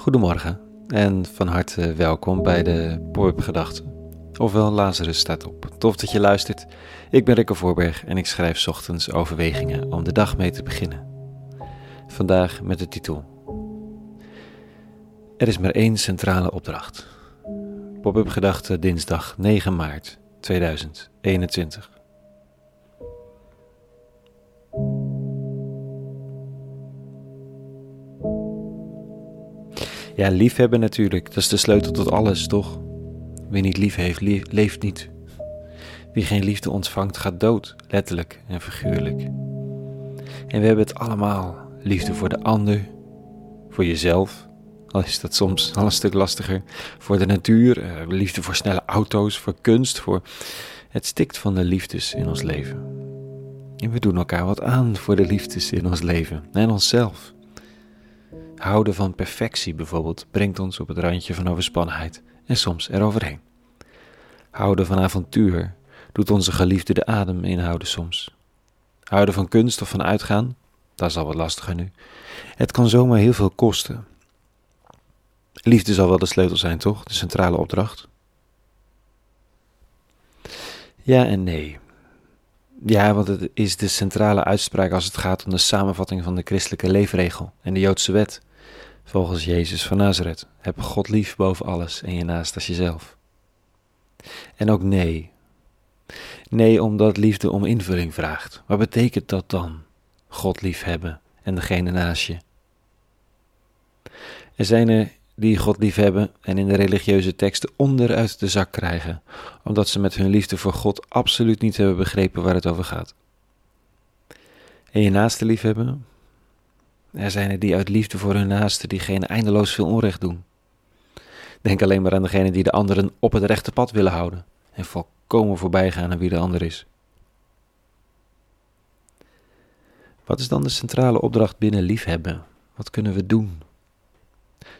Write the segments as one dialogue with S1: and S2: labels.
S1: Goedemorgen en van harte welkom bij de Pop-up Gedachten. Ofwel Lazarus staat op. Tof dat je luistert. Ik ben Rikke Voorberg en ik schrijf ochtends overwegingen om de dag mee te beginnen. Vandaag met de titel Er is maar één centrale opdracht. Pop-up Gedachten dinsdag 9 maart 2021. Ja, liefhebben natuurlijk, dat is de sleutel tot alles, toch? Wie niet lief heeft, leeft niet. Wie geen liefde ontvangt, gaat dood, letterlijk en figuurlijk. En we hebben het allemaal: liefde voor de ander, voor jezelf, al is dat soms al een stuk lastiger, voor de natuur, eh, liefde voor snelle auto's, voor kunst, voor. Het stikt van de liefdes in ons leven. En we doen elkaar wat aan voor de liefdes in ons leven en onszelf. Houden van perfectie bijvoorbeeld brengt ons op het randje van overspannenheid en soms eroverheen. Houden van avontuur doet onze geliefde de adem inhouden soms. Houden van kunst of van uitgaan, dat is al wat lastiger nu. Het kan zomaar heel veel kosten. Liefde zal wel de sleutel zijn, toch? De centrale opdracht. Ja en nee. Ja, want het is de centrale uitspraak als het gaat om de samenvatting van de christelijke leefregel en de Joodse wet. Volgens Jezus van Nazareth. Heb God lief boven alles en je naast als jezelf. En ook nee. Nee, omdat liefde om invulling vraagt. Wat betekent dat dan? God lief hebben en degene naast je. Er zijn er die God lief hebben en in de religieuze teksten onderuit de zak krijgen, omdat ze met hun liefde voor God absoluut niet hebben begrepen waar het over gaat. En je naaste lief hebben, er zijn er die uit liefde voor hun naasten diegene eindeloos veel onrecht doen. Denk alleen maar aan degene die de anderen op het rechte pad willen houden en volkomen voorbij gaan aan wie de ander is. Wat is dan de centrale opdracht binnen liefhebben? Wat kunnen we doen?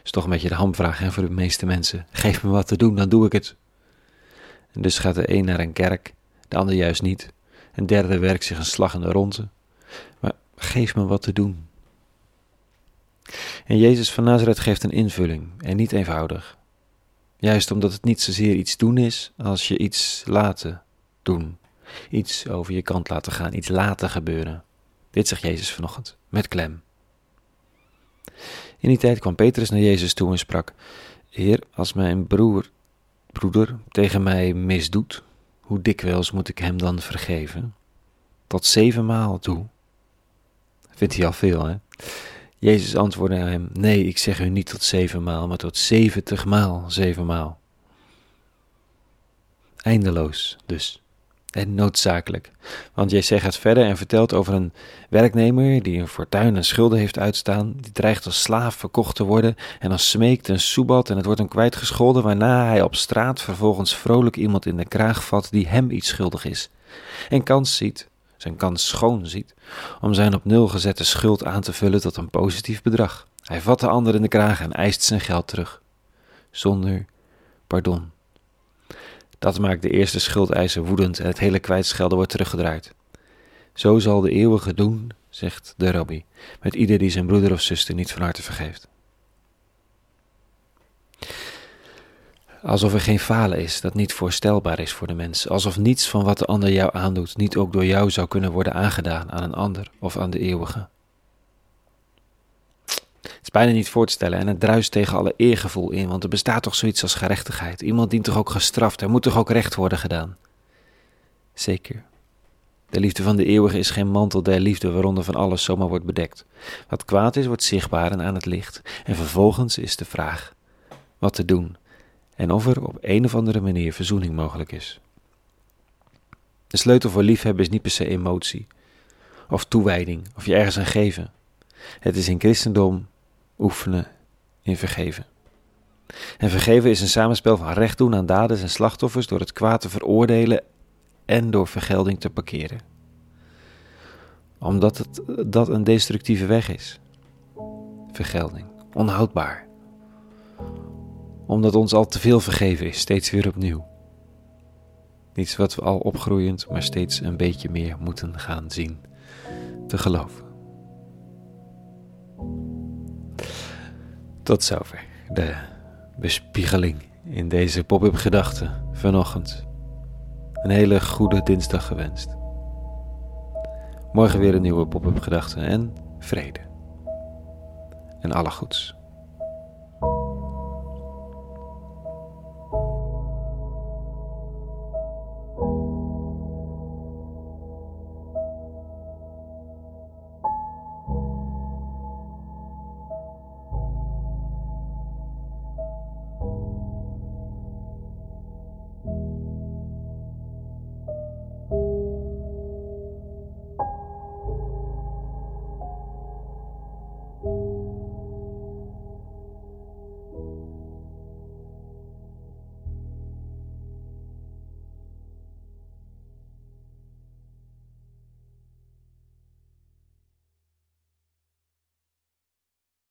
S1: Is toch een beetje de hamvraag hè, voor de meeste mensen. Geef me wat te doen, dan doe ik het. Dus gaat de een naar een kerk, de ander juist niet. Een derde werkt zich een slag in de ronde. Maar geef me wat te doen. En Jezus van Nazareth geeft een invulling en niet eenvoudig. Juist omdat het niet zozeer iets doen is als je iets laten doen. Iets over je kant laten gaan, iets laten gebeuren. Dit zegt Jezus vanochtend, met klem. In die tijd kwam Petrus naar Jezus toe en sprak: Heer, als mijn broer, broeder tegen mij misdoet, hoe dikwijls moet ik hem dan vergeven? Tot zevenmaal toe. Vindt hij al veel, hè? Jezus antwoordde hem: Nee, ik zeg u niet tot zevenmaal, maar tot zeventigmaal zevenmaal. Eindeloos dus. En noodzakelijk. Want Jezus gaat verder en vertelt over een werknemer die een fortuin en schulden heeft uitstaan. Die dreigt als slaaf verkocht te worden en dan smeekt een soebat en het wordt hem kwijtgescholden. Waarna hij op straat vervolgens vrolijk iemand in de kraag vat die hem iets schuldig is. En kans ziet zijn kans schoon ziet om zijn op nul gezette schuld aan te vullen tot een positief bedrag. Hij vat de ander in de kraag en eist zijn geld terug, zonder pardon. Dat maakt de eerste schuldeiser woedend en het hele kwijtschelden wordt teruggedraaid. Zo zal de eeuwige doen, zegt de rabbi, met ieder die zijn broeder of zuster niet van harte vergeeft. Alsof er geen falen is dat niet voorstelbaar is voor de mens. Alsof niets van wat de ander jou aandoet niet ook door jou zou kunnen worden aangedaan aan een ander of aan de eeuwige. Het is bijna niet voor te stellen en het druist tegen alle eergevoel in, want er bestaat toch zoiets als gerechtigheid. Iemand dient toch ook gestraft, er moet toch ook recht worden gedaan. Zeker. De liefde van de eeuwige is geen mantel der liefde waaronder van alles zomaar wordt bedekt. Wat kwaad is, wordt zichtbaar en aan het licht. En vervolgens is de vraag: wat te doen en of er op een of andere manier verzoening mogelijk is. De sleutel voor liefhebben is niet per se emotie of toewijding of je ergens aan geven. Het is in christendom oefenen in vergeven. En vergeven is een samenspel van recht doen aan daders en slachtoffers door het kwaad te veroordelen en door vergelding te parkeren. Omdat het, dat een destructieve weg is. Vergelding, onhoudbaar omdat ons al te veel vergeven is, steeds weer opnieuw. Iets wat we al opgroeiend, maar steeds een beetje meer moeten gaan zien, te geloven. Tot zover. de bespiegeling in deze pop-up gedachten vanochtend. Een hele goede dinsdag gewenst. Morgen weer een nieuwe pop-up gedachte en vrede. En alle goeds.